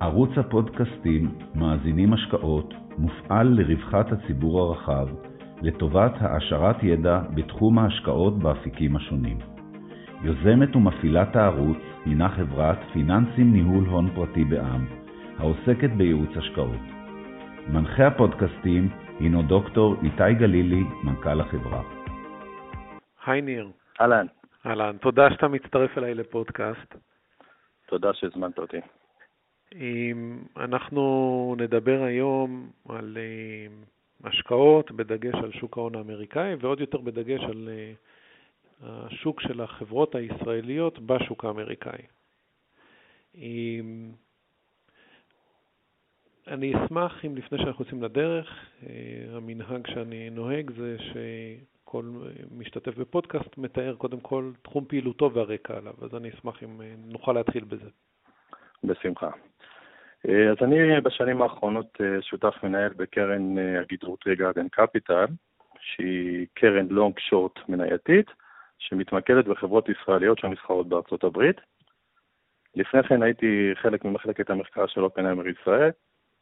ערוץ הפודקאסטים מאזינים השקעות מופעל לרווחת הציבור הרחב, לטובת העשרת ידע בתחום ההשקעות באפיקים השונים. יוזמת ומפעילת הערוץ הינה חברת פיננסים ניהול הון פרטי בע"מ, העוסקת בייעוץ השקעות. מנחה הפודקאסטים הינו דוקטור איתי גלילי, מנכ"ל החברה. היי ניר. אהלן. אהלן, תודה שאתה מצטרף אליי לפודקאסט. תודה שהזמנת אותי. אנחנו נדבר היום על אה, השקעות, בדגש על שוק ההון האמריקאי, ועוד יותר בדגש על אה, השוק של החברות הישראליות בשוק האמריקאי. אני אשמח אם לפני שאנחנו יוצאים לדרך, אה, המנהג שאני נוהג זה שכל משתתף בפודקאסט מתאר קודם כל תחום פעילותו והרקע עליו, אז אני אשמח אם נוכל להתחיל בזה. בשמחה. אה, אז אני בשנים האחרונות אה, שותף מנהל בקרן אה, הגידור טרי גרדן קפיטל, שהיא קרן long short מנייתית, שמתמקדת בחברות ישראליות שנסחרות בארצות הברית. לפני כן הייתי חלק ממחלקת המחקר של אופנהיימר ישראל,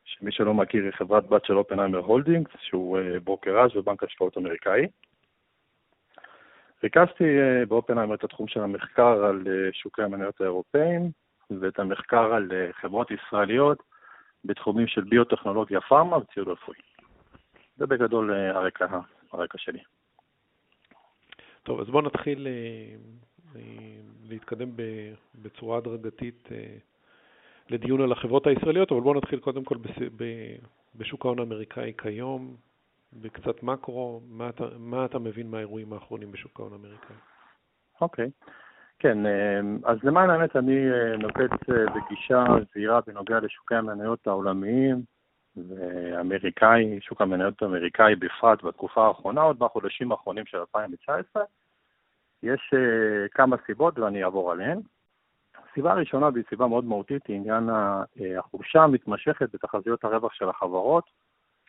שמי שלא מכיר היא חברת בת של אופנהיימר הולדינגס, שהוא ברוקראז' ובנק השקעות אמריקאי. ריכזתי באופנהיימר את התחום של המחקר על שוקי המניות האירופאיים, ואת המחקר על אה, חברות ישראליות בתחומים של ביוטכנולוגיה פארמה וציוד רפואי. זה בגדול אה, הרקע, הרקע שלי. טוב, אז בואו נתחיל אה, להתקדם בצורה הדרגתית לדיון על החברות הישראליות, אבל בואו נתחיל קודם כל בשוק ההון האמריקאי כיום, בקצת מקרו, מה אתה, מה אתה מבין מהאירועים האחרונים בשוק ההון האמריקאי? אוקיי. Okay. כן, אמ, אז למען האמת אני אה, נוקט אה, בגישה זהירה בנוגע לשוקי המניות העולמיים ואמריקאי, שוק המניות האמריקאי בפרט בתקופה האחרונה, עוד בחודשים האחרונים של 2019. יש אה, כמה סיבות ואני אעבור עליהן. הסיבה הראשונה, והיא סיבה מאוד מהותית, היא עניין החולשה המתמשכת בתחזיות הרווח של החברות.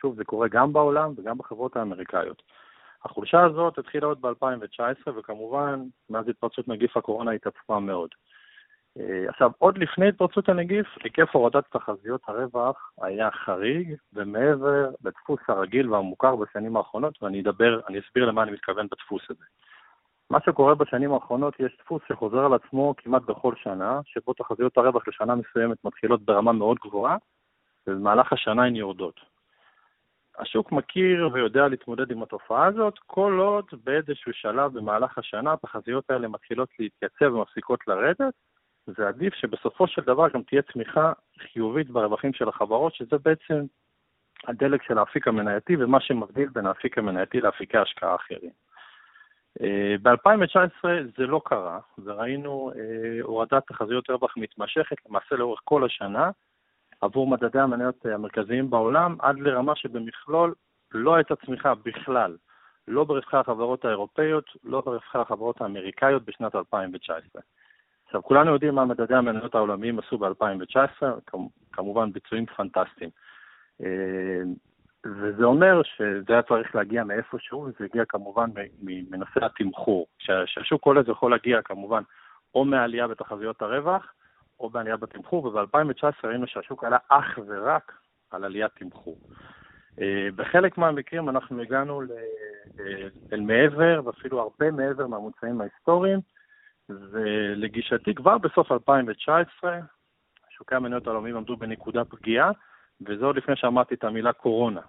שוב, זה קורה גם בעולם וגם בחברות האמריקאיות. החולשה הזאת התחילה עוד ב-2019, וכמובן, מאז התפרצות נגיף הקורונה התעצמה מאוד. אה, עכשיו, עוד לפני התפרצות הנגיף, היקף הורדת תחזיות הרווח היה חריג ומעבר לדפוס הרגיל והמוכר בשנים האחרונות, ואני אדבר, אני אסביר למה אני מתכוון בדפוס הזה. מה שקורה בשנים האחרונות, יש דפוס שחוזר על עצמו כמעט בכל שנה, שבו תחזיות הרווח לשנה מסוימת מתחילות ברמה מאוד גבוהה, ובמהלך השנה הן יורדות. השוק מכיר ויודע להתמודד עם התופעה הזאת, כל עוד באיזשהו שלב במהלך השנה התחזיות האלה מתחילות להתייצב ומפסיקות לרדת, זה עדיף שבסופו של דבר גם תהיה צמיחה חיובית ברווחים של החברות, שזה בעצם הדלק של האפיק המנייתי ומה שמבדיל בין האפיק המנייתי לאפיקי השקעה אחרים. אה, ב-2019 זה לא קרה, וראינו אה, הורדת תחזיות רווח מתמשכת למעשה לאורך כל השנה, עבור מדדי המניות המרכזיים בעולם, עד לרמה שבמכלול לא הייתה צמיחה בכלל, לא ברווחי החברות האירופאיות, לא ברווחי החברות האמריקאיות בשנת 2019. עכשיו, כולנו יודעים מה מדדי המניות העולמיים עשו ב-2019, כמובן ביצועים פנטסטיים. אה, וזה אומר שזה היה צריך להגיע מאיפשהו, וזה הגיע כמובן מנושא התמחור. כשהשוק עולה זה יכול להגיע כמובן או מעלייה בתחזיות הרווח, או בעלייה בתמחור, וב-2019 ראינו שהשוק עלה אך ורק על עליית תמחור. אה, בחלק מהמקרים אנחנו הגענו אה, אל מעבר, ואפילו הרבה מעבר מהמוצאים ההיסטוריים, ולגישתי כבר בסוף 2019, שוקי המניות העולמיים עמדו בנקודה פגיעה, וזה עוד לפני שאמרתי את המילה קורונה.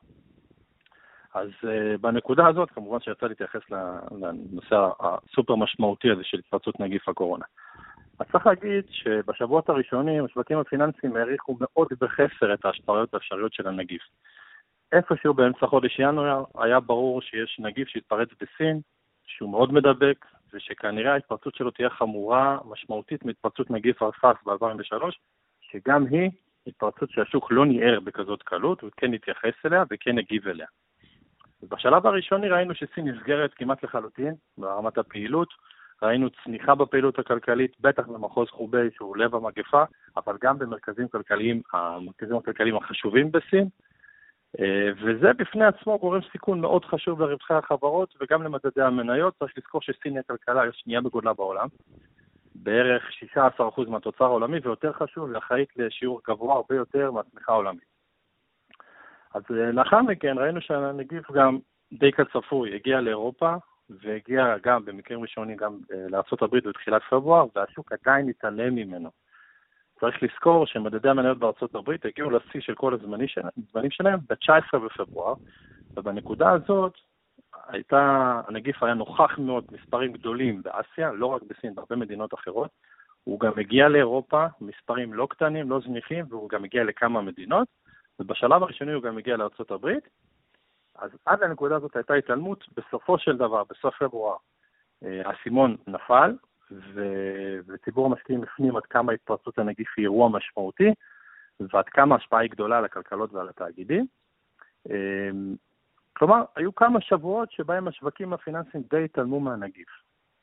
אז uh, בנקודה הזאת, כמובן שיצא להתייחס לנושא הסופר משמעותי הזה של התפרצות נגיף הקורונה. אז צריך להגיד שבשבועות הראשונים השווקים הפיננסיים העריכו מאוד בחסר את ההשפעות האפשריות של הנגיף. איפשהו באמצע חודש ינואר היה ברור שיש נגיף שהתפרץ בסין, שהוא מאוד מדבק, ושכנראה ההתפרצות שלו תהיה חמורה משמעותית מהתפרצות נגיף הרסאס ב-2003, שגם היא התפרצות שהשוק לא ניער בכזאת קלות, הוא כן התייחס אליה וכן הגיב אליה. בשלב הראשוני ראינו שסין נסגרת כמעט לחלוטין ברמת הפעילות, ראינו צניחה בפעילות הכלכלית, בטח במחוז חובי שהוא לב המגפה, אבל גם במרכזים כלכליים, המרכזים הכלכליים החשובים בסין, אה, וזה בפני עצמו גורם סיכון מאוד חשוב לרווחי החברות וגם למדדי המניות. צריך לזכור שסין היא הכלכלה השנייה בגודלה בעולם, בערך 16% מהתוצר העולמי, ויותר חשוב, היא אחראית לשיעור גבוה הרבה יותר מהצמיחה העולמית. אז אה, לאחר מכן ראינו שהנגיף גם די כצפוי, הגיע לאירופה, והגיע גם במקרים ראשונים גם אה, לארה"ב בתחילת פברואר, והשוק עדיין התעלם ממנו. צריך לזכור שמדדי המניות בארצות הברית הגיעו לשיא של כל הזמנים שלהם ב-19 בפברואר, ובנקודה הזאת הייתה, הנגיף היה נוכח מאוד מספרים גדולים באסיה, לא רק בסין, בהרבה מדינות אחרות. הוא גם הגיע לאירופה, מספרים לא קטנים, לא זניחים, והוא גם הגיע לכמה מדינות, ובשלב הראשוני הוא גם הגיע לארצות הברית. אז עד לנקודה הזאת הייתה התעלמות, בסופו של דבר, בסוף פברואר, אה, האסימון נפל, ו... וציבור המשקיעים הפנים עד כמה התפרצות הנגיף היא אירוע משמעותי, ועד כמה ההשפעה היא גדולה על הכלכלות ועל התאגידים. אה, כלומר, היו כמה שבועות שבהם השווקים הפיננסיים די התעלמו מהנגיף.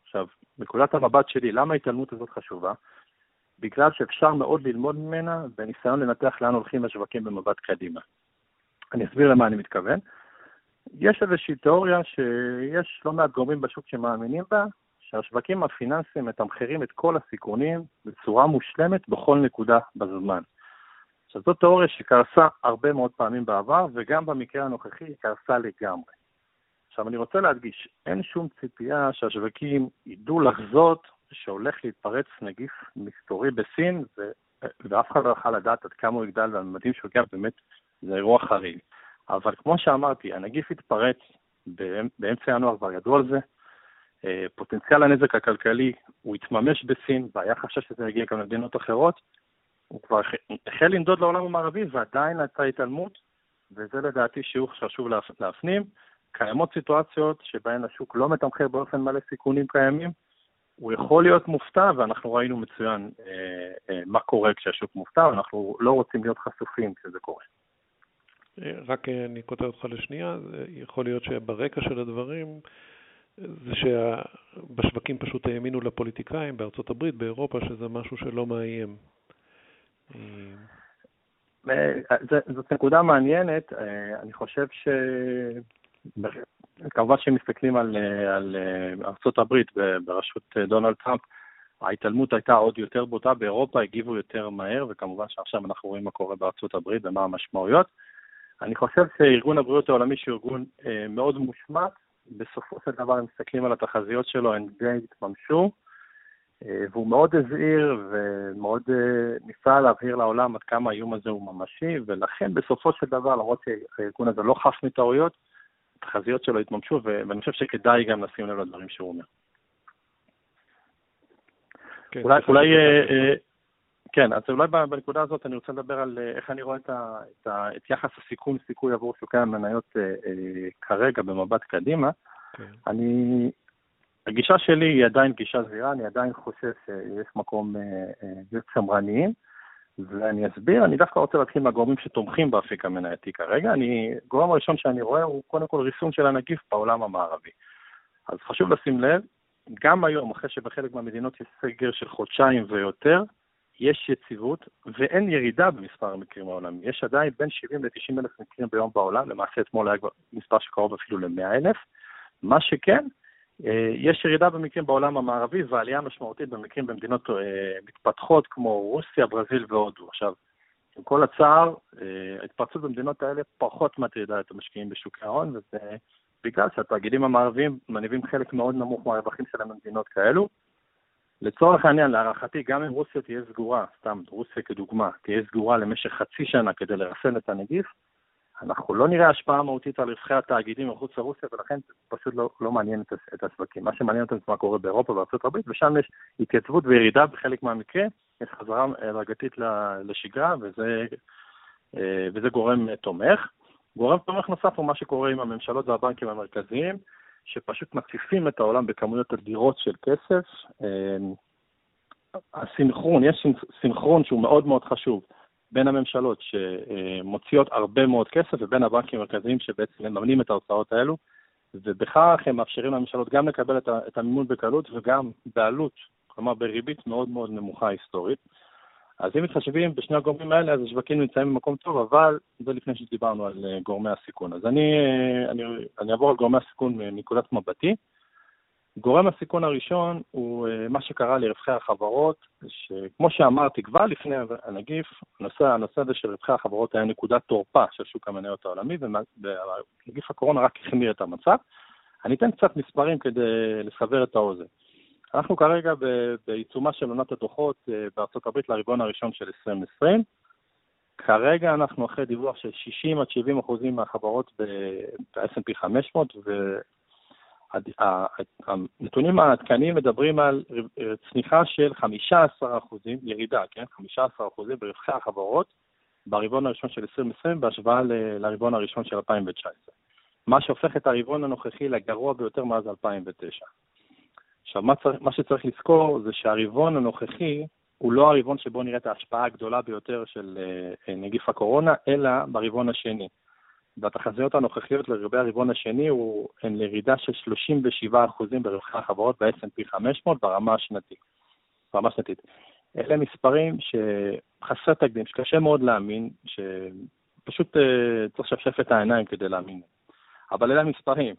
עכשיו, נקודת המבט שלי, למה ההתעלמות הזאת חשובה? בגלל שאפשר מאוד ללמוד ממנה בניסיון לנתח לאן הולכים השווקים במבט קדימה. אני אסביר למה אני מתכוון. יש איזושהי תיאוריה שיש לא מעט גורמים בשוק שמאמינים בה, שהשווקים הפיננסיים מתמחרים את כל הסיכונים בצורה מושלמת בכל נקודה בזמן. עכשיו, זו תיאוריה שקרסה הרבה מאוד פעמים בעבר, וגם במקרה הנוכחי היא קרסה לגמרי. עכשיו, אני רוצה להדגיש, אין שום ציפייה שהשווקים ידעו לחזות שהולך להתפרץ נגיף מסתורי בסין. ואף אחד לא יכול לדעת עד כמה הוא יגדל והממדים שהוא יגיע, באמת זה אירוע חריג. אבל כמו שאמרתי, הנגיף התפרץ באמצע ינואר, כבר ידעו על זה. אה, פוטנציאל הנזק הכלכלי הוא התממש בסין, והיה חשש שזה יגיע גם למדינות אחרות. הוא כבר החל לנדוד לעולם המערבי, ועדיין הייתה התעלמות, וזה לדעתי שיעור שחשוב להפנים. קיימות סיטואציות שבהן השוק לא מתמחר באופן מלא סיכונים קיימים, הוא יכול להיות מופתע, ואנחנו ראינו מצוין אה, אה, מה קורה כשהשוק מופתע, ואנחנו לא רוצים להיות חשופים כשזה קורה. אה, רק אה, אני כותב אותך לשנייה, יכול להיות שברקע של הדברים זה שבשווקים פשוט האמינו לפוליטיקאים בארצות הברית, באירופה, שזה משהו שלא מאיים. אה, זאת נקודה מעניינת, אני חושב ש... כמובן שמסתכלים על, על ארצות הברית בראשות דונלד טראמפ, ההתעלמות הייתה עוד יותר בוטה, באירופה הגיבו יותר מהר, וכמובן שעכשיו אנחנו רואים מה קורה בארצות הברית ומה המשמעויות. אני חושב שארגון הבריאות העולמי שהוא ארגון אה, מאוד מושמץ, בסופו של דבר, אם מסתכלים על התחזיות שלו, הן די התממשו, אה, והוא מאוד הזהיר ומאוד אה, ניסה להבהיר לעולם עד כמה האיום הזה הוא ממשי, ולכן בסופו של דבר, למרות שהארגון הזה לא חף מטעויות, התחזיות שלו התממשו, ואני חושב שכדאי גם לשים לב לדברים שהוא אומר. כן, אולי, אולי, אה, כן, אז אולי בנקודה הזאת אני רוצה לדבר על אה, איך אני רואה את, ה, את, ה, את יחס הסיכון-סיכוי עבור שוקי המניות אה, אה, כרגע במבט קדימה. כן. אני, הגישה שלי היא עדיין גישה זהירה, אני עדיין חושב שיש מקום אה, אה, להיות שמרניים, ואני אסביר, אני דווקא רוצה להתחיל מהגורמים שתומכים באפיק המנייתי כרגע. אני, הגורם הראשון שאני רואה הוא קודם כל ריסון של הנגיף בעולם המערבי. אז חשוב לשים לב, גם היום, אחרי שבחלק מהמדינות יש סגר של חודשיים ויותר, יש יציבות ואין ירידה במספר המקרים העולמי. יש עדיין בין 70 ל-90 אלף מקרים ביום בעולם, למעשה אתמול היה מספר שקרוב אפילו ל-100 אלף. מה שכן, אה, יש ירידה במקרים בעולם המערבי ועלייה משמעותית במקרים במדינות אה, מתפתחות כמו רוסיה, ברזיל והודו. עכשיו, עם כל הצער, אה, ההתפרצות במדינות האלה פחות מטרידה את המשקיעים בשוקי ההון, וזה בגלל שהתאגידים המערביים מניבים חלק מאוד נמוך מהרווחים שלהם במדינות כאלו. לצורך העניין, להערכתי, גם אם רוסיה תהיה סגורה, סתם רוסיה כדוגמה, תהיה סגורה למשך חצי שנה כדי לרסן את הנגיף, אנחנו לא נראה השפעה מהותית על רווחי התאגידים מחוץ לרוסיה, ולכן פשוט לא, לא מעניין את, את השווקים. מה שמעניין אותנו זה מה קורה באירופה ובארצות הברית, ושם יש התייצבות וירידה בחלק מהמקרה, יש חזרה הדרגתית לשגרה, וזה, אה, וזה גורם תומך. גורם תומך נוסף הוא מה שקורה עם הממשלות והבנקים המרכזיים, שפשוט מציפים את העולם בכמויות אדירות של כסף. אה, הסינכרון, יש סינכרון שהוא מאוד מאוד חשוב בין הממשלות שמוציאות הרבה מאוד כסף ובין הבנקים המרכזיים שבעצם מממנים את ההוצאות האלו, ובכך הם מאפשרים לממשלות גם לקבל את המימון בקלות וגם בעלות, כלומר בריבית מאוד מאוד נמוכה היסטורית. אז אם מתחשבים בשני הגורמים האלה, אז השווקים נמצאים במקום טוב, אבל זה לפני שדיברנו על אה, גורמי הסיכון. אז אני, אה, אני, אני אעבור על גורמי הסיכון מנקודת מבטי. גורם הסיכון הראשון הוא אה, מה שקרה לרווחי החברות, שכמו שאמרתי, כבר לפני הנגיף, הנושא, הנושא הזה של רווחי החברות היה נקודת תורפה של שוק המניות העולמי, ונגיף הקורונה רק החמיר את המצב. אני אתן קצת מספרים כדי לסבר את האוזן. אנחנו כרגע בעיצומה של עונת הדוחות אה, הברית לרבעון הראשון של 2020. כרגע אנחנו אחרי דיווח של 60 עד 70 אחוזים מהחברות ב-S&P 500, והנתונים העדכניים מדברים על צניחה של 15 אחוזים, ירידה, כן? 15 אחוזים ברווחי החברות ברבעון הראשון של 2020 בהשוואה לרבעון הראשון של 2019. מה שהופך את הרבעון הנוכחי לגרוע ביותר מאז 2009. עכשיו, מה, צריך, מה שצריך לזכור זה שהרבעון הנוכחי הוא לא הרבעון שבו נראית ההשפעה הגדולה ביותר של uh, נגיף הקורונה, אלא ברבעון השני. והתחזיות הנוכחיות לגבי הרבעון השני הוא, הן לירידה של 37% ברווחי החברות ב-S&P 500 ברמה השנתית. ברמה השנתית. אלה מספרים שחסר תקדים, שקשה מאוד להאמין, שפשוט uh, צריך לשפשף את העיניים כדי להאמין. אבל אלה המספרים.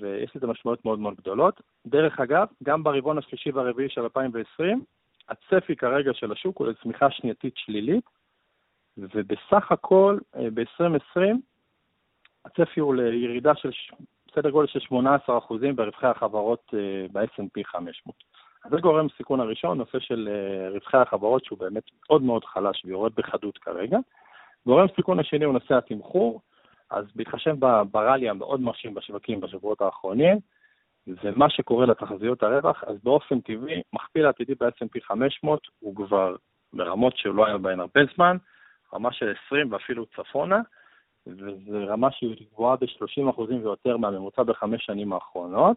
ויש לזה משמעויות מאוד מאוד גדולות. דרך אגב, גם ברבעון השלישי והרביעי של 2020, הצפי כרגע של השוק הוא לצמיחה שנתית שלילית, ובסך הכל אה, ב-2020 הצפי הוא לירידה של סדר גודל של 18% ברווחי החברות אה, ב-S&P 500. אז זה גורם סיכון הראשון, נושא של אה, רווחי החברות שהוא באמת מאוד מאוד חלש ויורד בחדות כרגע. גורם סיכון השני הוא נושא התמחור. אז בהתחשב ברלי המאוד מרשים בשווקים בשבועות האחרונים, ומה שקורה לתחזיות הרווח, אז באופן טבעי, מכפיל עתידי ב-S&P 500 הוא כבר ברמות שלא היה בהן הרבה זמן, רמה של 20 ואפילו צפונה, וזו רמה שהיא גבוהה ב-30% ויותר מהממוצע בחמש שנים האחרונות.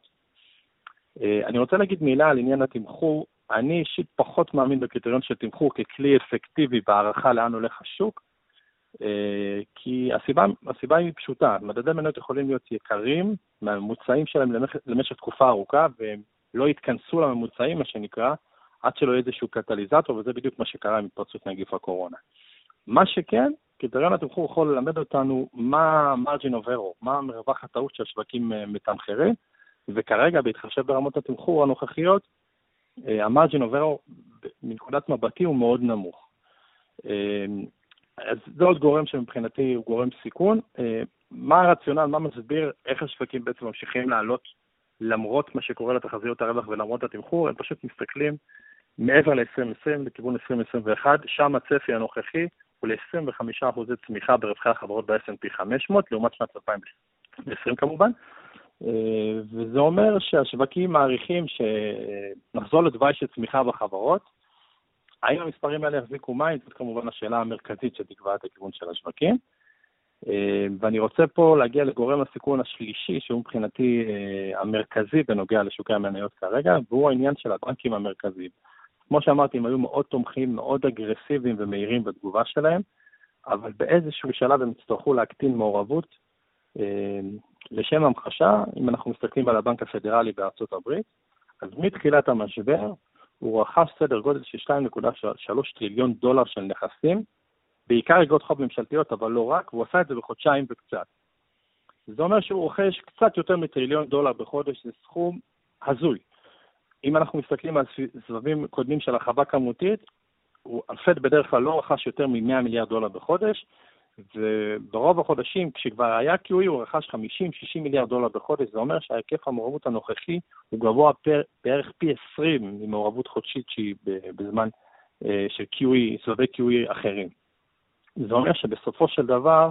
אה, אני רוצה להגיד מילה על עניין התמחור. אני אישית פחות מאמין בקריטריון של תמחור ככלי אפקטיבי בהערכה לאן הולך השוק, כי הסיבה, הסיבה היא פשוטה, מדדי מניות יכולים להיות יקרים מהממוצעים שלהם למשך, למשך תקופה ארוכה, והם לא יתכנסו לממוצעים, מה שנקרא, עד שלא יהיה איזשהו קטליזטור, וזה בדיוק מה שקרה עם התפרצות נגיף הקורונה. מה שכן, קריטריון התמחור יכול ללמד אותנו מה מרג'ין of error, מה מרווח הטעות שהשווקים אה, מתמחרים, וכרגע, בהתחשב ברמות התמחור הנוכחיות, המרג'ין of error, מנקודת מבטי, הוא מאוד נמוך. אז זה עוד גורם שמבחינתי הוא גורם סיכון. אה, מה הרציונל, מה מסביר איך השווקים בעצם ממשיכים לעלות למרות מה שקורה לתחזיות הרווח ולמרות התמחור, הם פשוט מסתכלים מעבר ל-2020 לכיוון 2021, שם הצפי הנוכחי הוא ל-25% צמיחה ברווחי החברות ב-S&P 500, לעומת שנת 2020 כמובן, אה, וזה אומר שהשווקים מעריכים שנחזור לתוואי של צמיחה בחברות, האם המספרים האלה יחזיקו מים? זאת כמובן השאלה המרכזית שתקבע את הכיוון של השווקים. אה, ואני רוצה פה להגיע לגורם הסיכון השלישי, שהוא מבחינתי אה, המרכזי בנוגע לשוקי המניות כרגע, והוא העניין של הבנקים המרכזיים. כמו שאמרתי, הם היו מאוד תומכים, מאוד אגרסיביים ומהירים בתגובה שלהם, אבל באיזשהו שלב הם יצטרכו להקטין מעורבות. אה, לשם המחשה, אם אנחנו מסתכלים על הבנק הפדרלי בארצות הברית, אז מתחילת המשבר הוא רכש סדר גודל של 2.3 טריליון דולר של נכסים, בעיקר אגרות חוב ממשלתיות, אבל לא רק, והוא עשה את זה בחודשיים וקצת. זה אומר שהוא רוכש קצת יותר מטריליון דולר בחודש, זה סכום הזוי. אם אנחנו מסתכלים על סבבים קודמים של הרחבה כמותית, הפד בדרך כלל לא רכש יותר מ-100 מיליארד דולר בחודש, וברוב החודשים, כשכבר היה QE, הוא רכש 50-60 מיליארד דולר בחודש, זה אומר שהיקף המעורבות הנוכחי הוא גבוה פר, בערך פי 20 ממעורבות חודשית שהיא בזמן אה, של QE, סבבי QE אחרים. זה אומר שבסופו של דבר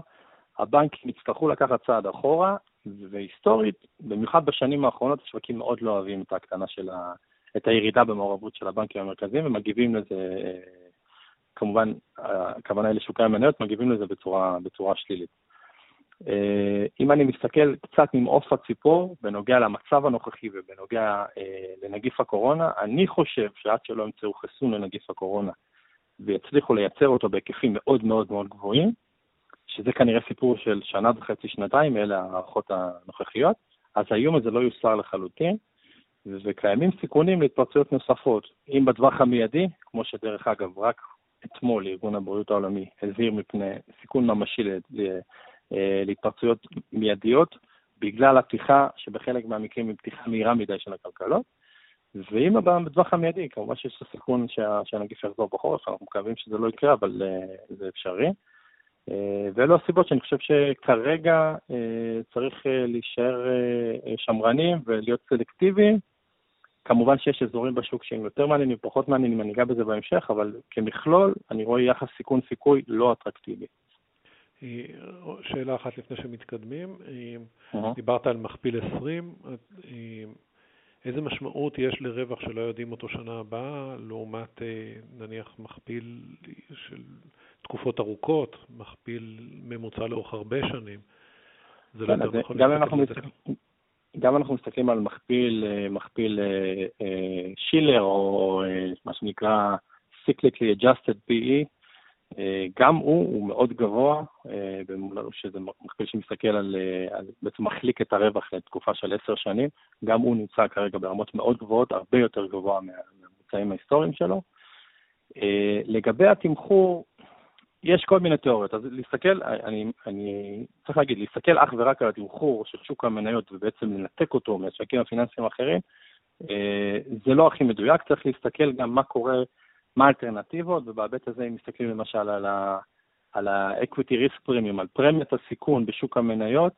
הבנקים יצטרכו לקחת צעד אחורה, והיסטורית, במיוחד בשנים האחרונות, השווקים מאוד לא אוהבים את ההקטנה של ה... את הירידה במעורבות של הבנקים המרכזיים ומגיבים לזה אה, כמובן, הכוונה היא לשוקי המניות, מגיבים לזה בצורה, בצורה שלילית. אה, אם אני מסתכל קצת ממעוף הציפור בנוגע למצב הנוכחי ובנוגע אה, לנגיף הקורונה, אני חושב שעד שלא ימצאו חיסון לנגיף הקורונה ויצליחו לייצר אותו בהיקפים מאוד מאוד מאוד גבוהים, שזה כנראה סיפור של שנה וחצי, שנתיים, אלה ההערכות הנוכחיות, אז האיום הזה לא יוסר לחלוטין, וקיימים סיכונים להתפרצויות נוספות. אם בטווח המיידי, כמו שדרך אגב, רק אתמול ארגון הבריאות העולמי הזהיר מפני סיכון ממשי אה, להתפרצויות מיידיות בגלל הפתיחה, שבחלק מהמקרים היא פתיחה מהירה מדי של הכלכלות. ואם הבא בטווח המיידי, כמובן שיש שה, שהנגיף יחזור בחורף, אנחנו מקווים שזה לא יקרה, אבל uh, זה אפשרי. Uh, ואלו הסיבות שאני חושב שכרגע צריך להישאר שמרנים ולהיות סלקטיביים. כמובן שיש אזורים בשוק שהם יותר מעניינים, פחות מעניינים, אני אגע בזה בהמשך, אבל כמכלול, אני רואה יחס סיכון-סיכוי לא אטרקטיבי. שאלה אחת לפני שמתקדמים, uh-huh. דיברת על מכפיל 20, איזה משמעות יש לרווח שלא יודעים אותו שנה הבאה, לעומת אה, נניח מכפיל של תקופות ארוכות, מכפיל ממוצע לאורך הרבה שנים? זה לא כן, יותר נכון אנחנו גם אנחנו מסתכלים על מכפיל, אה, מכפיל אה, שילר, או מה שנקרא cyclically adjusted PE, אה, גם הוא, הוא מאוד גבוה, אה, שזה מכפיל שמסתכל על, אה, על, בעצם מחליק את הרווח לתקופה של עשר שנים, גם הוא נמצא כרגע ברמות מאוד גבוהות, הרבה יותר גבוה מהממוצעים ההיסטוריים שלו. לגבי התמחור, יש כל מיני תיאוריות, אז להסתכל, אני, אני צריך להגיד, להסתכל אך ורק על התמחור של שוק המניות ובעצם לנתק אותו מהשווקים הפיננסיים האחרים, זה לא הכי מדויק, צריך להסתכל גם מה קורה מה האלטרנטיבות, ובהיבט הזה אם מסתכלים למשל על על ה-equity risk premium, על פרמיית הסיכון בשוק המניות,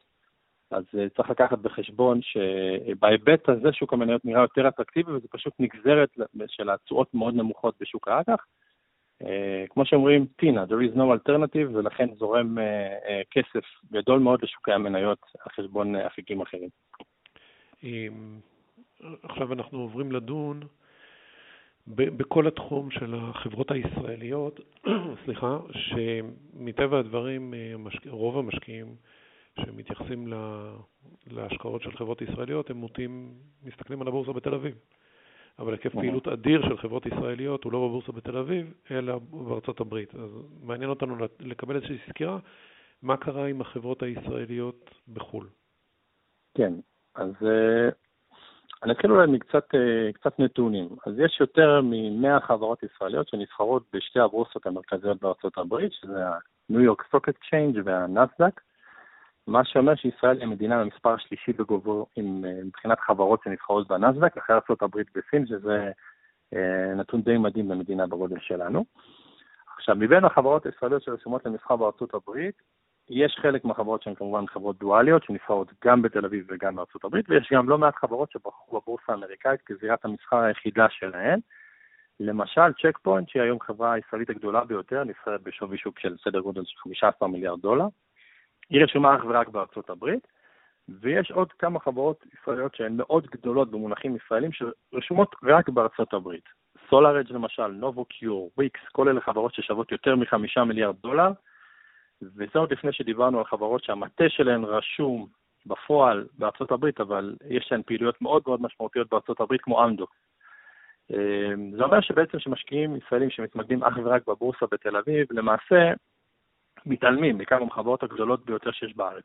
אז uh, צריך לקחת בחשבון שבהיבט הזה שוק המניות נראה יותר אטרקטיבי, וזה פשוט נגזרת של התשואות מאוד נמוכות בשוק האג"ח. Uh, כמו שאומרים, טינה, there is no alternative, ולכן זורם uh, uh, כסף גדול מאוד לשוקי המניות על חשבון אפיקים אחרים. עכשיו אנחנו עוברים לדון בכל התחום של החברות הישראליות, סליחה, שמטבע הדברים אה, רוב המשקיעים שמתייחסים להשקעות של חברות ישראליות, הם מוטים, מסתכלים על הבורסה בתל אביב. אבל היקף פעילות אדיר של חברות ישראליות הוא לא בבורסה בתל אביב, אלא בארצות הברית. אז מעניין אותנו לקבל איזושהי סקירה, מה קרה עם החברות הישראליות בחו"ל. כן, אז אה, אני אתחיל אולי מקצת אה, קצת נתונים. אז יש יותר מ-100 חברות ישראליות שנסחרות בשתי הבורסות המרכזיות בארצות הברית, שזה ה-New York Stock Exchange וה-NASDAQ, מה שאומר שישראל היא המדינה במספר השלישי בגובו עם, אה, מבחינת חברות שנסחרות בנאסדק, אחרי הברית וסין, שזה אה, נתון די מדהים במדינה בגודל שלנו. עכשיו, מבין החברות הישראליות שרשומות למסחר בארצות הברית, יש חלק מהחברות שהן כמובן חברות דואליות, שנסחרות גם בתל אביב וגם בארצות הברית, ויש גם לא מעט חברות שבחרו בבורסה האמריקאית כזירת המסחר היחידה שלהן. למשל, צ'ק פוינט, שהיא היום חברה הישראלית הגדולה ביותר, נסחרת בשווי שוק של סדר גודל של 15 מיליארד דולר. היא רשומה אך ורק בארצות הברית, ויש עוד כמה חברות ישראליות שהן מאוד גדולות במונחים ישראלים, שרשומות רק בארצות הברית. סולארג' למשל, נובו קיור, וויקס, כל אלה חברות ששוות יותר מחמישה מיליארד דולר, וזה עוד לפני שדיברנו על חברות שהמטה שלהן רשום בפועל בארצות הברית, אבל יש להן פעילויות מאוד מאוד משמעותיות בארצות הברית, כמו אמדו. אמ, זה אומר שבעצם שמשקיעים ישראלים שמתמקדים אך ורק בבורסה בתל אביב, למעשה מתעלמים מכמה מהחברות הגדולות ביותר שיש בארץ.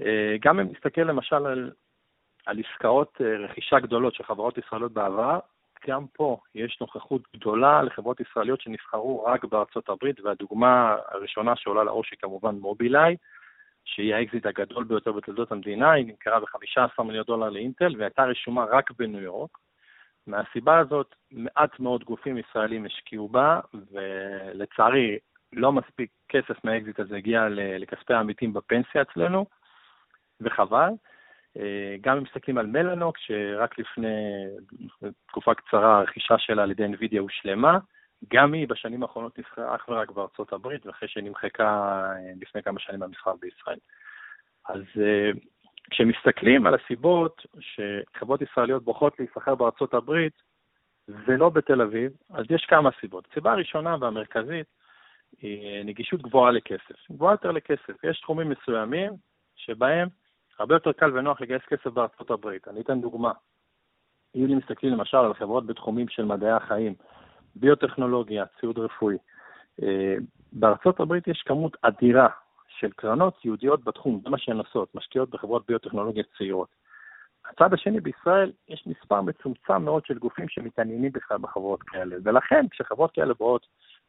אה, גם אם נסתכל למשל על, על עסקאות אה, רכישה גדולות של חברות ישראליות בעבר, גם פה יש נוכחות גדולה לחברות ישראליות שנסחרו רק בארצות הברית, והדוגמה הראשונה שעולה לראש היא כמובן מובילאיי, שהיא האקזיט הגדול ביותר בתולדות המדינה, היא נמכרה ב-15 מיליון דולר לאינטל והייתה רשומה רק בניו יורק. מהסיבה הזאת, מעט מאוד גופים ישראלים השקיעו בה, ולצערי לא מספיק כסף מהאקזיט הזה הגיע לכספי העמיתים בפנסיה אצלנו, וחבל. אה, גם אם מסתכלים על מלאנוק, שרק לפני תקופה קצרה הרכישה שלה על ידי NVIDIA הושלמה, גם היא בשנים האחרונות נסחרה אך ורק בארצות הברית, ואחרי שנמחקה אה, לפני כמה שנים במסחר בישראל. אז אה, כשמסתכלים על הסיבות שחברות ישראליות בוחרות להיסחר בארצות הברית ולא בתל אביב, אז יש כמה סיבות. הסיבה הראשונה והמרכזית נגישות גבוהה לכסף. גבוהה יותר לכסף. יש תחומים מסוימים שבהם הרבה יותר קל ונוח לגייס כסף בארצות הברית. אני אתן דוגמה. אם מסתכלים למשל על חברות בתחומים של מדעי החיים, ביוטכנולוגיה, ציוד רפואי, אה, בארצות הברית יש כמות אדירה של קרנות יהודיות בתחום, זה מה שהן עושות, משקיעות בחברות ביוטכנולוגיה צעירות. הצד השני בישראל, יש מספר מצומצם מאוד של גופים שמתעניינים בכלל בחברות כאלה, ולכן כשחברות כאלה באות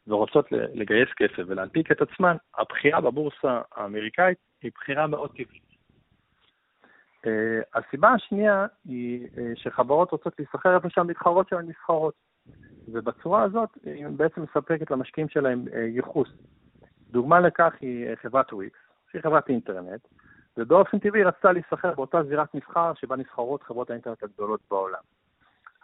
ורוצות לגייס כסף ולהנפיק את עצמן, הבחירה בבורסה האמריקאית היא בחירה מאוד טבעית. הסיבה השנייה היא שחברות רוצות להיסחר איפה שהמתחרות שלהן נסחרות. ובצורה הזאת היא בעצם מספקת למשקיעים שלהם ייחוס. דוגמה לכך היא חברת וויקס, שהיא חברת אינטרנט, ובאופן טבעי רצתה להיסחר באותה זירת מסחר שבה נסחרות חברות האינטרנט הגדולות בעולם.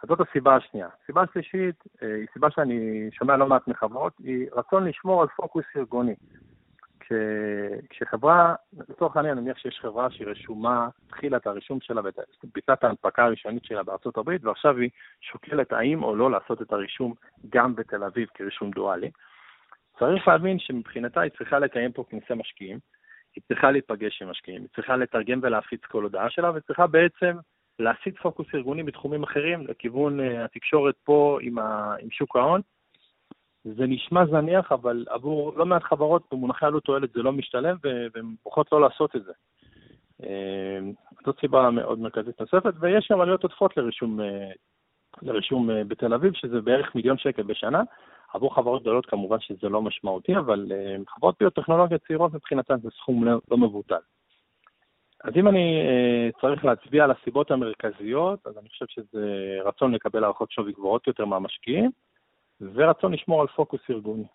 אז זאת הסיבה השנייה. סיבה שלישית, אה, היא סיבה שאני שומע לא מעט מחברות, היא רצון לשמור על פוקוס ארגוני. כש, כשחברה, לצורך העניין, נניח שיש חברה שהיא רשומה, התחילה את הרישום שלה ואת ביצעת ההנפקה הראשונית שלה בארצות הברית, ועכשיו היא שוקלת האם או לא לעשות את הרישום גם בתל אביב כרישום דואלי. צריך להבין שמבחינתה היא צריכה לקיים פה כנסי משקיעים, היא צריכה להיפגש עם משקיעים, היא צריכה לתרגם ולהפיץ כל הודעה שלה, וצריכה בעצם להסיט פוקוס ארגוני בתחומים אחרים, לכיוון uh, התקשורת פה עם, ה, עם שוק ההון. זה נשמע זניח, אבל עבור לא מעט חברות במונחי עלות תועלת זה לא משתלם, והן בוחרות לא לעשות את זה. Uh, זאת סיבה מאוד מרכזית נוספת, ויש גם עלויות עודפות לרישום, uh, לרישום בתל אביב, שזה בערך מיליון שקל בשנה. עבור חברות גדולות כמובן שזה לא משמעותי, אבל חברות ביוטכנולוגיה צעירות מבחינתן זה סכום לא, לא מבוטל. אז אם אני uh, צריך להצביע על הסיבות המרכזיות, אז אני חושב שזה רצון לקבל הערכות שווי גבוהות יותר מהמשקיעים, ורצון לשמור על פוקוס ארגוני.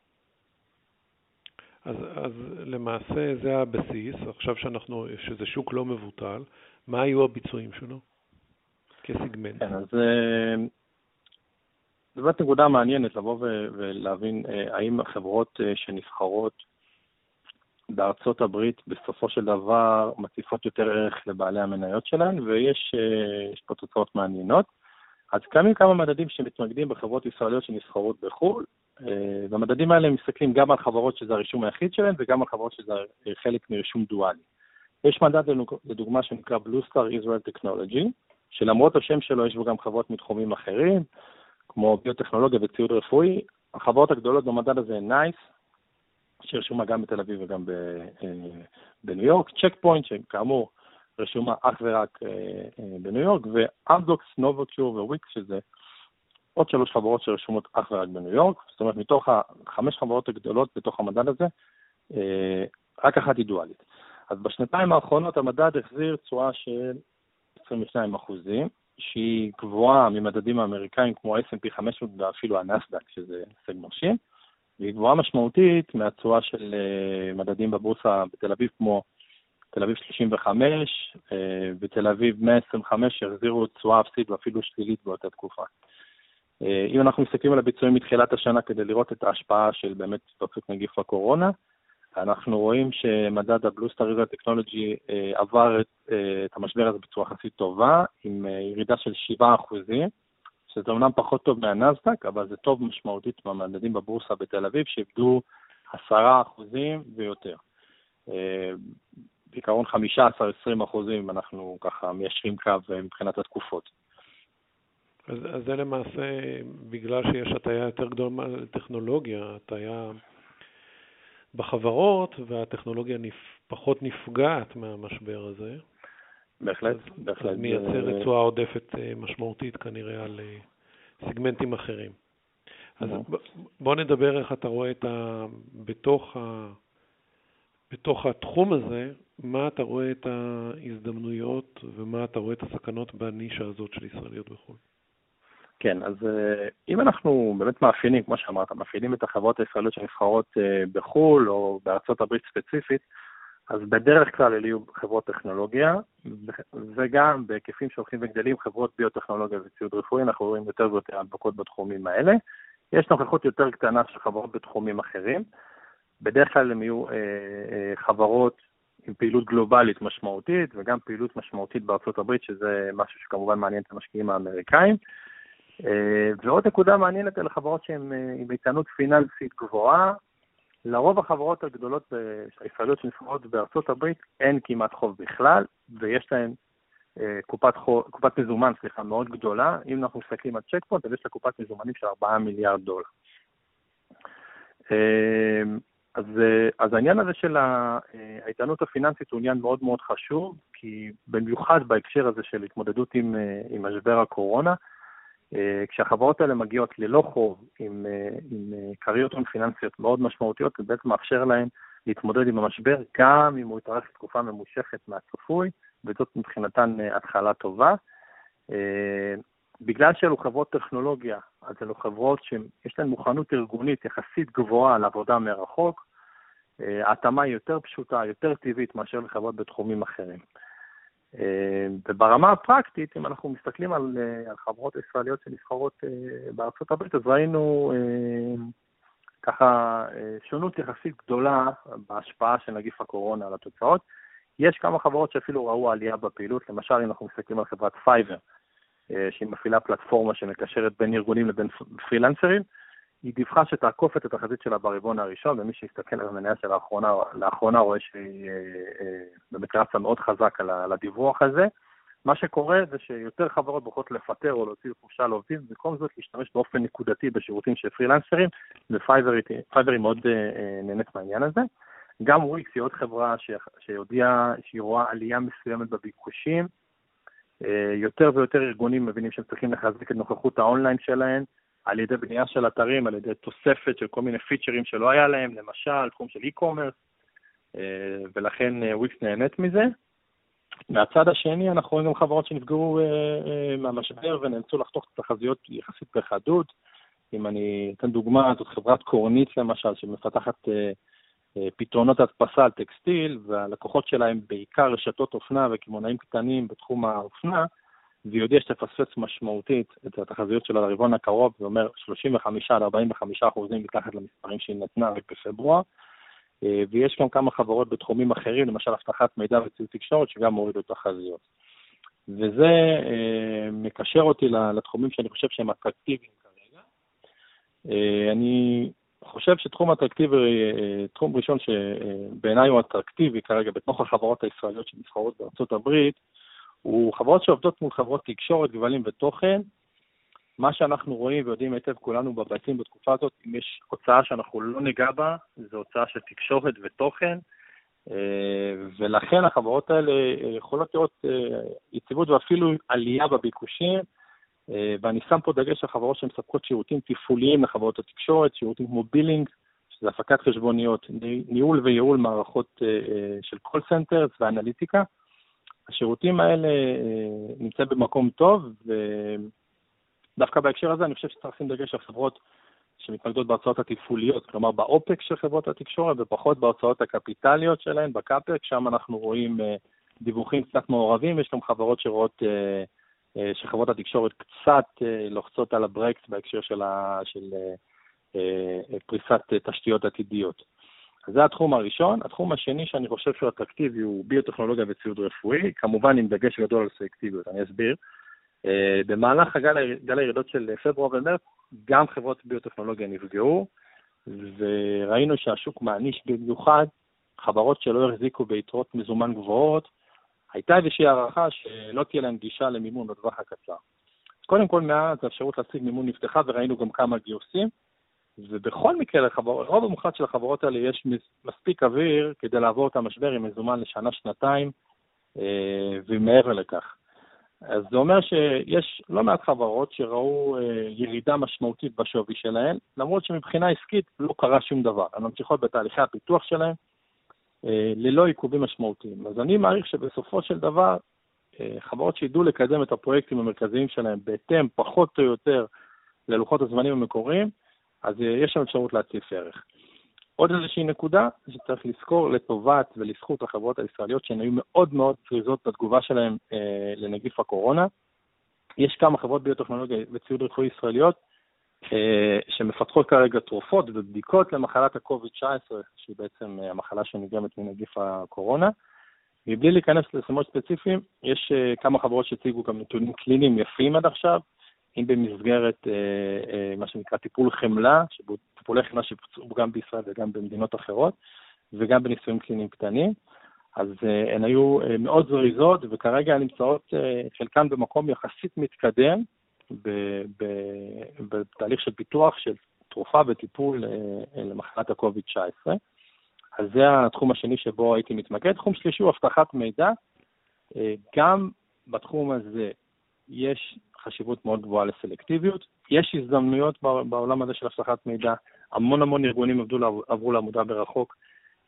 אז, אז למעשה זה הבסיס, עכשיו שאנחנו, שזה שוק לא מבוטל, מה היו הביצועים שלו כסגמנט? כן, אז uh, זו באמת נקודה מעניינת לבוא ולהבין uh, האם החברות שנבחרות בארצות הברית בסופו של דבר מציפות יותר ערך לבעלי המניות שלהן, ויש אה, פה תוצאות מעניינות. אז קיימים כמה מדדים שמתמקדים בחברות ישראליות שנסחרות בחו"ל, אה, והמדדים האלה מסתכלים גם על חברות שזה הרישום היחיד שלהן וגם על חברות שזה חלק מרישום דואלי. יש מדד לדוגמה שנקרא Blue Star Israel Technology, שלמרות השם שלו יש בו גם חברות מתחומים אחרים, כמו ביוטכנולוגיה וציוד רפואי. החברות הגדולות במדד הזה הן NICE, שרשומה גם בתל אביב וגם אה, בניו יורק, צ'ק פוינט, שכאמור רשומה אך ורק אה, אה, בניו יורק, ואמדוקס, נובוקיור וויקס, שזה עוד שלוש חברות שרשומות אך ורק בניו יורק, זאת אומרת, מתוך החמש חברות הגדולות בתוך המדד הזה, רק אחת היא דואלית. אז בשנתיים האחרונות המדד החזיר תשואה של 22 אחוזים, שהיא גבוהה ממדדים האמריקאים כמו ה-S&P 500 ואפילו הנסדק, שזה הישג מרשים. והיא גבוהה משמעותית מהתשואה של אה, מדדים בבורסה בתל אביב, כמו תל אביב 35, אה, בתל אביב 125, שהחזירו תשואה אפסית ואפילו שלילית באותה תקופה. אה, אם אנחנו מסתכלים על הביצועים מתחילת השנה כדי לראות את ההשפעה של באמת התפרצות נגיף הקורונה, אנחנו רואים שמדד הבלוסטר ריזר טכנולוגי עבר את, את המשבר הזה בצורה יחסית טובה, עם ירידה של 7 אחוזים. שזה אומנם פחות טוב מהנסדק, אבל זה טוב משמעותית במדדים בבורסה בתל אביב, שאיבדו עשרה אחוזים ויותר. אה, בעיקרון 15-20 אחוזים, אנחנו ככה מיישרים קו אה, מבחינת התקופות. אז, אז זה למעשה בגלל שיש הטיה יותר גדולה לטכנולוגיה, הטיה בחברות, והטכנולוגיה נפ, פחות נפגעת מהמשבר הזה. בהחלט, בהחלט. מייצר תשואה עודפת אה, משמעותית כנראה על אה, סגמנטים אחרים. אז בוא נדבר איך אתה רואה את ה... בתוך, ה... בתוך התחום הזה, מה אתה רואה את ההזדמנויות ומה אתה רואה את הסכנות בנישה הזאת של ישראליות בחו"ל. כן, אז אה, אם אנחנו באמת מאפיינים, כמו שאמרת, מאפיינים את החברות הישראליות שנבחרות בחו"ל או בארצות הברית ספציפית, אז בדרך כלל אלה יהיו חברות טכנולוגיה, וגם בהיקפים שהולכים וגדלים, חברות ביוטכנולוגיה וציוד רפואי, אנחנו רואים יותר ויותר הדבקות בתחומים האלה. יש נוכחות יותר קטנה של חברות בתחומים אחרים. בדרך כלל הן יהיו אה, אה, חברות עם פעילות גלובלית משמעותית, וגם פעילות משמעותית בארצות הברית, שזה משהו שכמובן מעניין את המשקיעים האמריקאים. אה, ועוד נקודה מעניינת, אלה חברות שהן אה, עם איתנות פיננסית גבוהה, לרוב החברות הגדולות הישראליות שנבחרות בארצות הברית אין כמעט חוב בכלל, ויש להן אה, קופת, חוב, קופת מזומן, סליחה, מאוד גדולה. אם אנחנו מסתכלים על צ'ק פוינט, אז יש לה קופת מזומנים של 4 מיליארד דולר. אה, אז, אה, אז העניין הזה של האיתנות הפיננסית הוא עניין מאוד מאוד חשוב, כי במיוחד בהקשר הזה של התמודדות עם, עם משבר הקורונה, כשהחברות האלה מגיעות ללא חוב, עם, אה, עם אה, הון פיננסיות מאוד משמעותיות, זה בעצם מאפשר להן להתמודד עם המשבר, גם אם הוא יתארך תקופה ממושכת מהצפוי, וזאת מבחינתן התחלה טובה. בגלל שאלו חברות טכנולוגיה, אז אלו חברות שיש להן מוכנות ארגונית יחסית גבוהה לעבודה מרחוק, ההתאמה היא יותר פשוטה, יותר טבעית מאשר לחברות בתחומים אחרים. אה, וברמה הפרקטית, אם אנחנו מסתכלים על, אה, על חברות ישראליות שנסחרות אה, בארצות הברית, אז ראינו ככה שונות יחסית גדולה בהשפעה של נגיף הקורונה על התוצאות. יש כמה חברות שאפילו ראו עלייה בפעילות, למשל אם אנחנו מסתכלים על חברת פייבר, שהיא מפעילה פלטפורמה שמקשרת בין ארגונים לבין פרילנסרים, היא דיווחה שתעקוף את התחזית שלה ברבעון הראשון, ומי שיסתכל על המניה שלה לאחרונה, לאחרונה רואה שהיא אה, אה, באמת רצה מאוד חזק על הדיווח הזה. מה שקורה זה שיותר חברות בוחרות לפטר או להוציא חופשה לעובדים, במקום זאת להשתמש באופן נקודתי בשירותים של פרילנסרים, ופייבר היא מאוד אה, נהנית מהעניין הזה. גם וויקס היא עוד חברה שהודיעה שהיא רואה עלייה מסוימת בביקושים. יותר ויותר ארגונים מבינים שהם צריכים לחזק את נוכחות האונליין שלהם, על ידי בנייה של אתרים, על ידי תוספת של כל מיני פיצ'רים שלא היה להם, למשל, תחום של e-commerce, אה, ולכן וויקס אה, נהנית מזה. מהצד השני, אנחנו רואים גם חברות שנפגעו אה, מהמשבר ונאלצו לחתוך את התחזיות יחסית בחדות. אם אני אתן דוגמה, זאת חברת קורנית למשל, שמפתחת פתרונות הדפסה על טקסטיל, והלקוחות שלה הם בעיקר רשתות אופנה וקמעונאים קטנים בתחום האופנה, והיא יודעה שתפספס משמעותית את התחזיות שלה לרבעון הקרוב, זה אומר 35 עד 45 אחוזים מתחת למספרים שהיא נתנה רק בפברואר. אה, ויש גם כמה חברות בתחומים אחרים, למשל אבטחת מידע וציוד תקשורת, שגם הורידו תחזיות. וזה אה, מקשר אותי לתחומים שאני חושב שהם אטרקטיביים כרגע. אה, אני חושב שתחום אטרקטיבי, תחום ראשון שבעיניי הוא אטרקטיבי כרגע בתוך החברות הישראליות שנסחרות בארצות הברית, הוא חברות שעובדות מול חברות תקשורת, גבלים ותוכן. מה שאנחנו רואים ויודעים היטב כולנו בבתים בתקופה הזאת, אם יש הוצאה שאנחנו לא ניגע בה, זו הוצאה של תקשורת ותוכן, אה, ולכן החברות האלה יכולות לראות אה, יציבות ואפילו עלייה בביקושים, אה, ואני שם פה דגש על חברות שמספקות שירותים תפעוליים לחברות התקשורת, שירותים כמו billing, שזה הפקת חשבוניות, ניהול וייעול מערכות של call centers ואנליטיקה. השירותים האלה אה, נמצאים במקום טוב, ודווקא בהקשר הזה אני חושב שצריך לשים דגש על חברות שמתמקדות בהוצאות התפעוליות, כלומר ב OPEX של חברות התקשורת ופחות בהוצאות הקפיטליות שלהן, ב CAPEX, שם אנחנו רואים אה, דיווחים קצת מעורבים, יש גם חברות שרואות, אה, שחברות התקשורת קצת לוחצות על הברקס בהקשר של, ה, של פריסת תשתיות עתידיות. זה התחום הראשון. התחום השני שאני חושב שהוא אטרקטיבי הוא ביוטכנולוגיה וציוד רפואי, כמובן עם דגש גדול על סלקטיביות, אני אסביר. Uh, במהלך הגל, גל הירידות של פברואר ומרץ, גם חברות ביוטכנולוגיה נפגעו, וראינו שהשוק מעניש במיוחד חברות שלא החזיקו ביתרות מזומן גבוהות. הייתה איזושהי הערכה שלא תהיה להן גישה למימון בטווח הקצר. קודם כל, מאז האפשרות להשיג מימון נפתחה וראינו גם כמה גיוסים. ובכל מקרה, לרוב המוחלט של החברות האלה יש מספיק אוויר כדי לעבור את המשבר עם מזומן לשנה-שנתיים אה, ומעבר לכך. אז זה אומר שיש לא מעט חברות שראו אה, ירידה משמעותית בשווי שלהן, למרות שמבחינה עסקית לא קרה שום דבר. הן ממשיכות בתהליכי הפיתוח שלהן אה, ללא עיכובים משמעותיים. אז אני מעריך שבסופו של דבר, חברות שידעו לקדם את הפרויקטים המרכזיים שלהם בהתאם, פחות או יותר, ללוחות הזמנים המקוריים, אז אה, יש שם אפשרות להציף ערך. עוד איזושהי נקודה שצריך לזכור לטובת ולזכות החברות הישראליות שהן היו מאוד מאוד פריזות בתגובה שלהן אה, לנגיף הקורונה. יש כמה חברות ביוטכנולוגיה וציוד רפואי ישראליות אה, שמפתחות כרגע תרופות ובדיקות למחלת ה-COVID-19, שהיא בעצם אה, המחלה שנגרמת מנגיף הקורונה. מבלי להיכנס לסמות ספציפיים, יש אה, כמה חברות שהציגו גם נתונים קליניים יפים עד עכשיו, אם במסגרת אה, אה, מה שנקרא טיפול חמלה, טיפולי חמלה שבוצעו גם בישראל וגם במדינות אחרות, וגם בניסויים קליניים קטנים. אז אה, הן היו מאוד זריזות, וכרגע נמצאות חלקן במקום יחסית מתקדם, בתהליך של פיתוח של תרופה וטיפול למחלת ה-COVID-19. אז זה התחום השני שבו הייתי מתמקד. תחום שלישי הוא אבטחת מידע. גם בתחום הזה יש חשיבות מאוד גבוהה לסלקטיביות. יש הזדמנויות בעולם הזה של אבטחת מידע, המון המון ארגונים עבדו, עברו לעמודה ברחוק.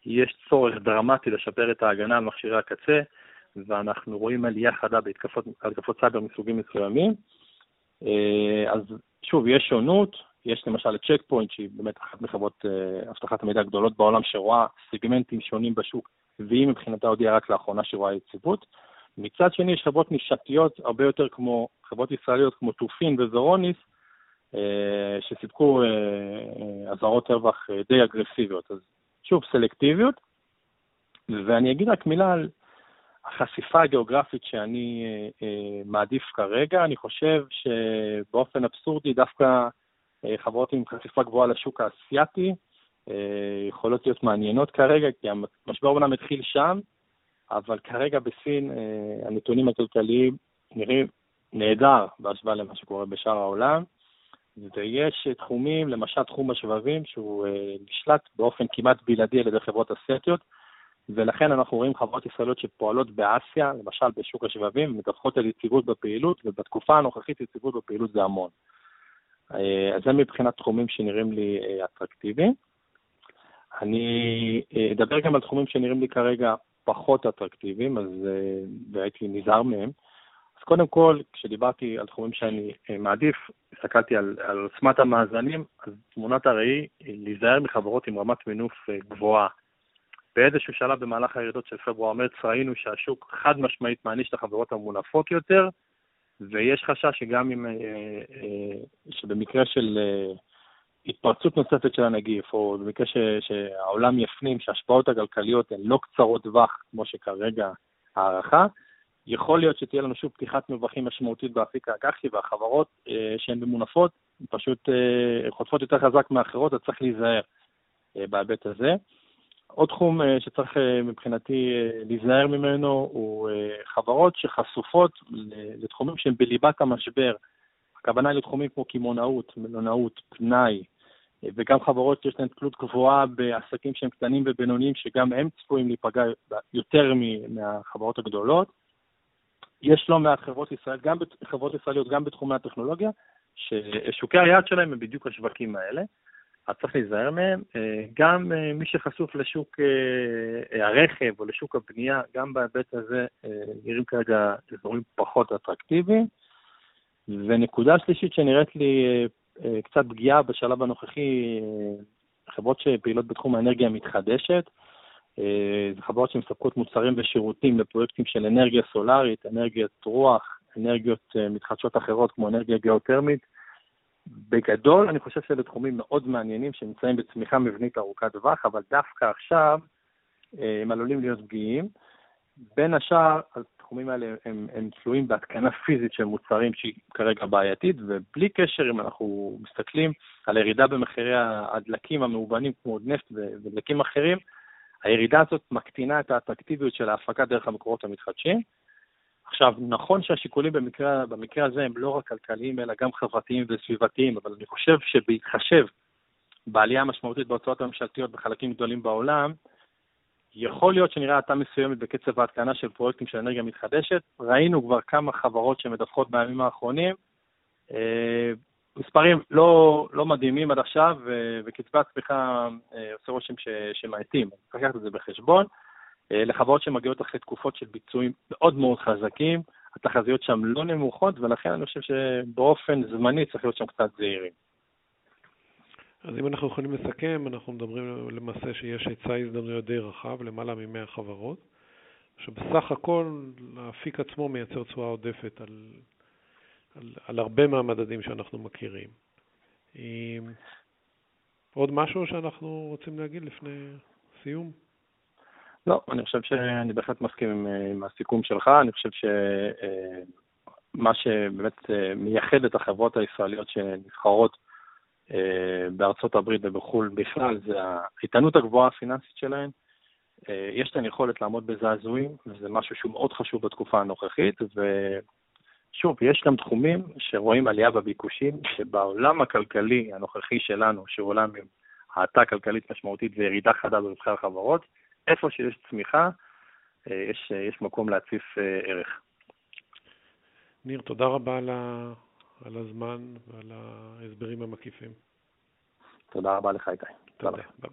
יש צורך דרמטי לשפר את ההגנה על מכשירי הקצה, ואנחנו רואים עלייה חדה בהתקפות סייבר מסוגים מסוימים. אה, אז שוב, יש שונות, יש למשל את צ'ק פוינט, שהיא באמת אחת מחברות אה, אבטחת המידע הגדולות בעולם, שרואה סגמנטים שונים בשוק, והיא מבחינתה הודיעה רק לאחרונה שרואה יציבות. מצד שני, יש חברות נישתיות הרבה יותר כמו, חברות ישראליות כמו טופין וורוניס, אה, שסיפקו אזהרות רווח די אגרסיביות. אז שוב, סלקטיביות. ואני אגיד רק מילה על החשיפה הגיאוגרפית שאני אה, אה, מעדיף כרגע, אני חושב שבאופן אבסורדי דווקא אה, חברות עם חשיפה גבוהה לשוק האסייתי אה, יכולות להיות מעניינות כרגע, כי המשבר אומנם התחיל שם, אבל כרגע בסין אה, הנתונים הכלכליים נראים נהדר בהשוואה למה שקורה בשאר העולם, ויש תחומים, למשל תחום השבבים, שהוא אה, נשלט באופן כמעט בלעדי על ידי חברות אסייתיות, ולכן אנחנו רואים חברות ישראליות שפועלות באסיה, למשל בשוק השבבים, ומדווחות על יציבות בפעילות, ובתקופה הנוכחית יציבות בפעילות זה המון. אה, אז זה מבחינת תחומים שנראים לי אה, אטרקטיביים. אני אה, אדבר גם על תחומים שנראים לי כרגע פחות אטרקטיביים, אז והייתי נזהר מהם. אז קודם כל, כשדיברתי על תחומים שאני מעדיף, הסתכלתי על, על עוצמת המאזנים, אז תמונת הראי היא להיזהר מחברות עם רמת מינוף גבוהה. באיזשהו שלב במהלך הירידות של פברואר-מרץ ראינו שהשוק חד משמעית מעניש את החברות המונפות יותר, ויש חשש שגם אם, אה, אה, שבמקרה של אה, התפרצות נוספת של הנגיף, או במקרה ש, שהעולם יפנים שההשפעות הכלכליות הן לא קצרות טווח, כמו שכרגע הערכה, יכול להיות שתהיה לנו שוב פתיחת מרווחים משמעותית באפיק האג"חי, והחברות שהן ממונפות פשוט חוטפות יותר חזק מאחרות, אז צריך להיזהר בהיבט הזה. עוד תחום אה, שצריך אה, מבחינתי אה, להיזהר ממנו הוא חברות שחשופות לתחומים שהם בליבת המשבר. הכוונה לתחומים כמו קמעונאות, מלונאות, פנאי, וגם חברות שיש להן תלות גבוהה בעסקים שהם קטנים ובינוניים, שגם הם צפויים להיפגע יותר מהחברות הגדולות. יש לא מעט חברות ישראל, גם חברות ישראליות, גם בתחומי הטכנולוגיה, ששוקי היעד שלהם הם בדיוק השווקים האלה. אז צריך להיזהר מהם. אה, גם אה, מי שחשוף לשוק אה, הרכב או לשוק הבנייה, גם בהיבט הזה נראים כרגע אזורים פחות אטרקטיביים. ונקודה שלישית שנראית לי קצת פגיעה בשלב הנוכחי, חברות שפעילות בתחום האנרגיה המתחדשת. זה חברות שמספקות מוצרים ושירותים לפרויקטים של אנרגיה סולארית, אנרגיית רוח, אנרגיות מתחדשות אחרות כמו אנרגיה גיאותרמית. בגדול, אני חושב שאלה תחומים מאוד מעניינים שנמצאים בצמיחה מבנית ארוכת טווח, אבל דווקא עכשיו אה, הם עלולים להיות פגיעים. בין השאר, התחומים האלה הם, הם תלויים בהתקנה פיזית של מוצרים שהיא כרגע בעייתית, ובלי קשר, אם אנחנו מסתכלים על הירידה במחירי הדלקים המאובנים כמו נפט ודלקים אחרים, הירידה הזאת מקטינה את האטרקטיביות של ההפקה דרך המקורות המתחדשים. עכשיו, נכון שהשיקולים במקרה, במקרה הזה הם לא רק כלכליים, אלא גם חברתיים וסביבתיים, אבל אני חושב שבהתחשב בעלייה המשמעותית בהוצאות הממשלתיות בחלקים גדולים בעולם, יכול להיות שנראה האטה מסוימת בקצב ההתקנה של פרויקטים של אנרגיה מתחדשת. ראינו כבר כמה חברות שמדווחות בימים האחרונים. אה, מספרים לא, לא מדהימים עד עכשיו, וקצבי הצמיחה אה, עושה רושם שמאטים. צריך לקחת את זה בחשבון. אה, לחברות שמגיעות אחרי תקופות של ביצועים מאוד מאוד חזקים, התחזיות שם לא נמוכות, ולכן אני חושב שבאופן זמני צריך להיות שם קצת זהירים. אז אם אנחנו יכולים לסכם, אנחנו מדברים למעשה שיש היצע הזדמנויות די רחב, למעלה מ-100 חברות, שבסך הכל האפיק עצמו מייצר תשואה עודפת על, על, על הרבה מהמדדים שאנחנו מכירים. עוד משהו שאנחנו רוצים להגיד לפני סיום? לא, אני חושב שאני בהחלט מסכים עם, עם הסיכום שלך. אני חושב שמה אה, שבאמת אה, מייחד את החברות הישראליות שנסחרות אה, בארצות הברית ובחו"ל בכלל, זה האיתנות הגבוהה הפיננסית שלהן. יש להן יכולת לעמוד בזעזועים, וזה משהו שהוא מאוד חשוב בתקופה הנוכחית, ושוב, יש גם תחומים שרואים עלייה בביקושים, שבעולם הכלכלי הנוכחי שלנו, שהוא עולם עם האטה כלכלית משמעותית וירידה חדה ברווחי החברות, איפה שיש צמיחה, אה, יש, אה, יש מקום להציף אה, ערך. ניר, תודה רבה על, ה, על הזמן ועל ההסברים המקיפים. תודה רבה לך, איתי. תודה, ביי ביי.